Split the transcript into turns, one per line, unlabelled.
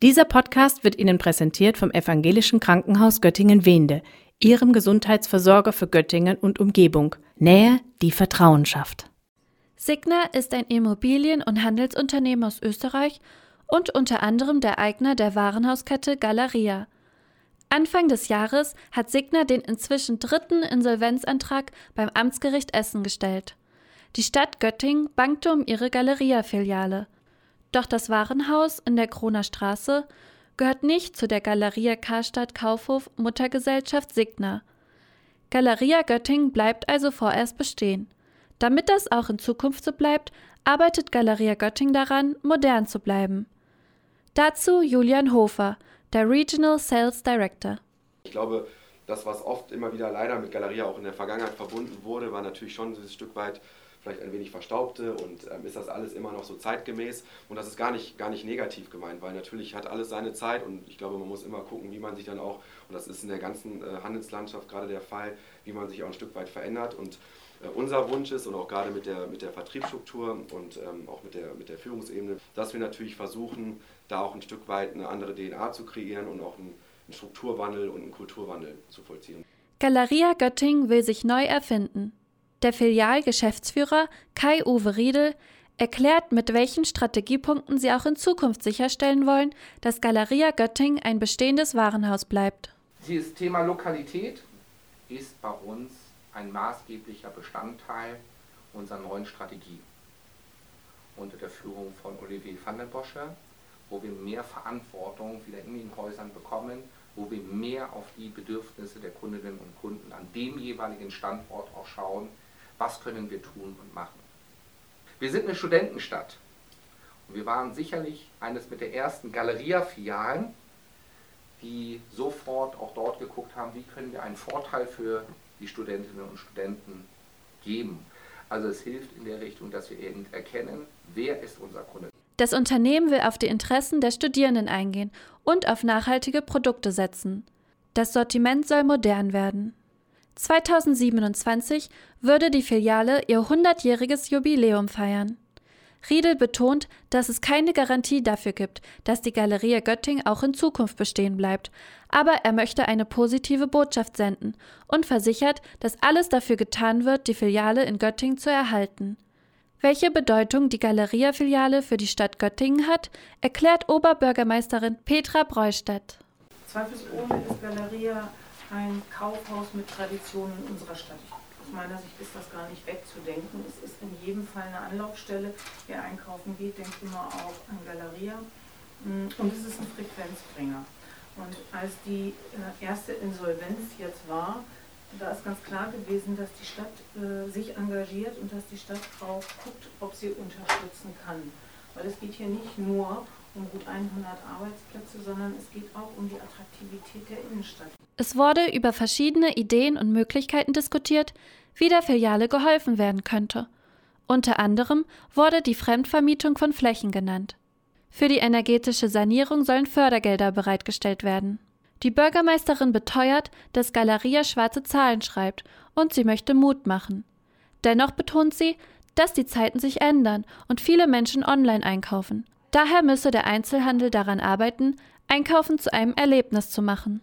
Dieser Podcast wird Ihnen präsentiert vom Evangelischen Krankenhaus Göttingen-Wende, Ihrem Gesundheitsversorger für Göttingen und Umgebung. Nähe, die Vertrauen schafft.
Signa ist ein Immobilien- und Handelsunternehmen aus Österreich und unter anderem der Eigner der Warenhauskette Galeria. Anfang des Jahres hat Signa den inzwischen dritten Insolvenzantrag beim Amtsgericht Essen gestellt. Die Stadt Göttingen bankte um ihre Galeria-Filiale. Doch das Warenhaus in der Kroner Straße gehört nicht zu der Galeria Karstadt Kaufhof Muttergesellschaft Signa. Galeria Göttingen bleibt also vorerst bestehen. Damit das auch in Zukunft so bleibt, arbeitet Galeria Göttingen daran, modern zu bleiben. Dazu Julian Hofer, der Regional Sales Director.
Ich glaube, das, was oft immer wieder leider mit Galeria auch in der Vergangenheit verbunden wurde, war natürlich schon dieses Stück weit vielleicht ein wenig verstaubte und ähm, ist das alles immer noch so zeitgemäß. Und das ist gar nicht, gar nicht negativ gemeint, weil natürlich hat alles seine Zeit und ich glaube, man muss immer gucken, wie man sich dann auch, und das ist in der ganzen äh, Handelslandschaft gerade der Fall, wie man sich auch ein Stück weit verändert. Und äh, unser Wunsch ist und auch gerade mit der, mit der Vertriebsstruktur und ähm, auch mit der, mit der Führungsebene, dass wir natürlich versuchen, da auch ein Stück weit eine andere DNA zu kreieren und auch einen, einen Strukturwandel und einen Kulturwandel zu vollziehen.
Galeria Göttingen will sich neu erfinden. Der Filialgeschäftsführer Kai-Uwe Riedel erklärt, mit welchen Strategiepunkten sie auch in Zukunft sicherstellen wollen, dass Galeria Göttingen ein bestehendes Warenhaus bleibt.
Dieses Thema Lokalität ist bei uns ein maßgeblicher Bestandteil unserer neuen Strategie unter der Führung von Olivier van den Bosche, wo wir mehr Verantwortung wieder in den Häusern bekommen, wo wir mehr auf die Bedürfnisse der Kundinnen und Kunden an dem jeweiligen Standort auch schauen, was können wir tun und machen. Wir sind eine Studentenstadt und wir waren sicherlich eines mit der ersten Galeria-Filialen, die sofort auch dort geguckt haben, wie können wir einen Vorteil für die Studentinnen und Studenten geben. Also es hilft in der Richtung, dass wir eben erkennen, wer ist unser Kunde.
Das Unternehmen will auf die Interessen der Studierenden eingehen und auf nachhaltige Produkte setzen. Das Sortiment soll modern werden. 2027 würde die Filiale ihr 100-jähriges Jubiläum feiern. Riedel betont, dass es keine Garantie dafür gibt, dass die Galerie Göttingen auch in Zukunft bestehen bleibt, aber er möchte eine positive Botschaft senden und versichert, dass alles dafür getan wird, die Filiale in Göttingen zu erhalten. Welche Bedeutung die Galeria-Filiale für die Stadt Göttingen hat, erklärt Oberbürgermeisterin Petra Breustedt.
Zweifelsohne ist Galeria ein Kaufhaus mit Tradition in unserer Stadt. Aus meiner Sicht ist das gar nicht wegzudenken. Es ist in jedem Fall eine Anlaufstelle. Wer einkaufen geht, denkt immer auch an Galeria. Mm, und es ist ein Frequenzbringer. Und als die äh, erste Insolvenz jetzt war, da ist ganz klar gewesen, dass die Stadt äh, sich engagiert und dass die Stadt auch guckt, ob sie unterstützen kann. Weil es geht hier nicht nur um gut 100 Arbeitsplätze, sondern es geht auch um die Attraktivität der Innenstadt.
Es wurde über verschiedene Ideen und Möglichkeiten diskutiert, wie der Filiale geholfen werden könnte. Unter anderem wurde die Fremdvermietung von Flächen genannt. Für die energetische Sanierung sollen Fördergelder bereitgestellt werden. Die Bürgermeisterin beteuert, dass Galeria schwarze Zahlen schreibt und sie möchte Mut machen. Dennoch betont sie, dass die Zeiten sich ändern und viele Menschen online einkaufen. Daher müsse der Einzelhandel daran arbeiten, Einkaufen zu einem Erlebnis zu machen.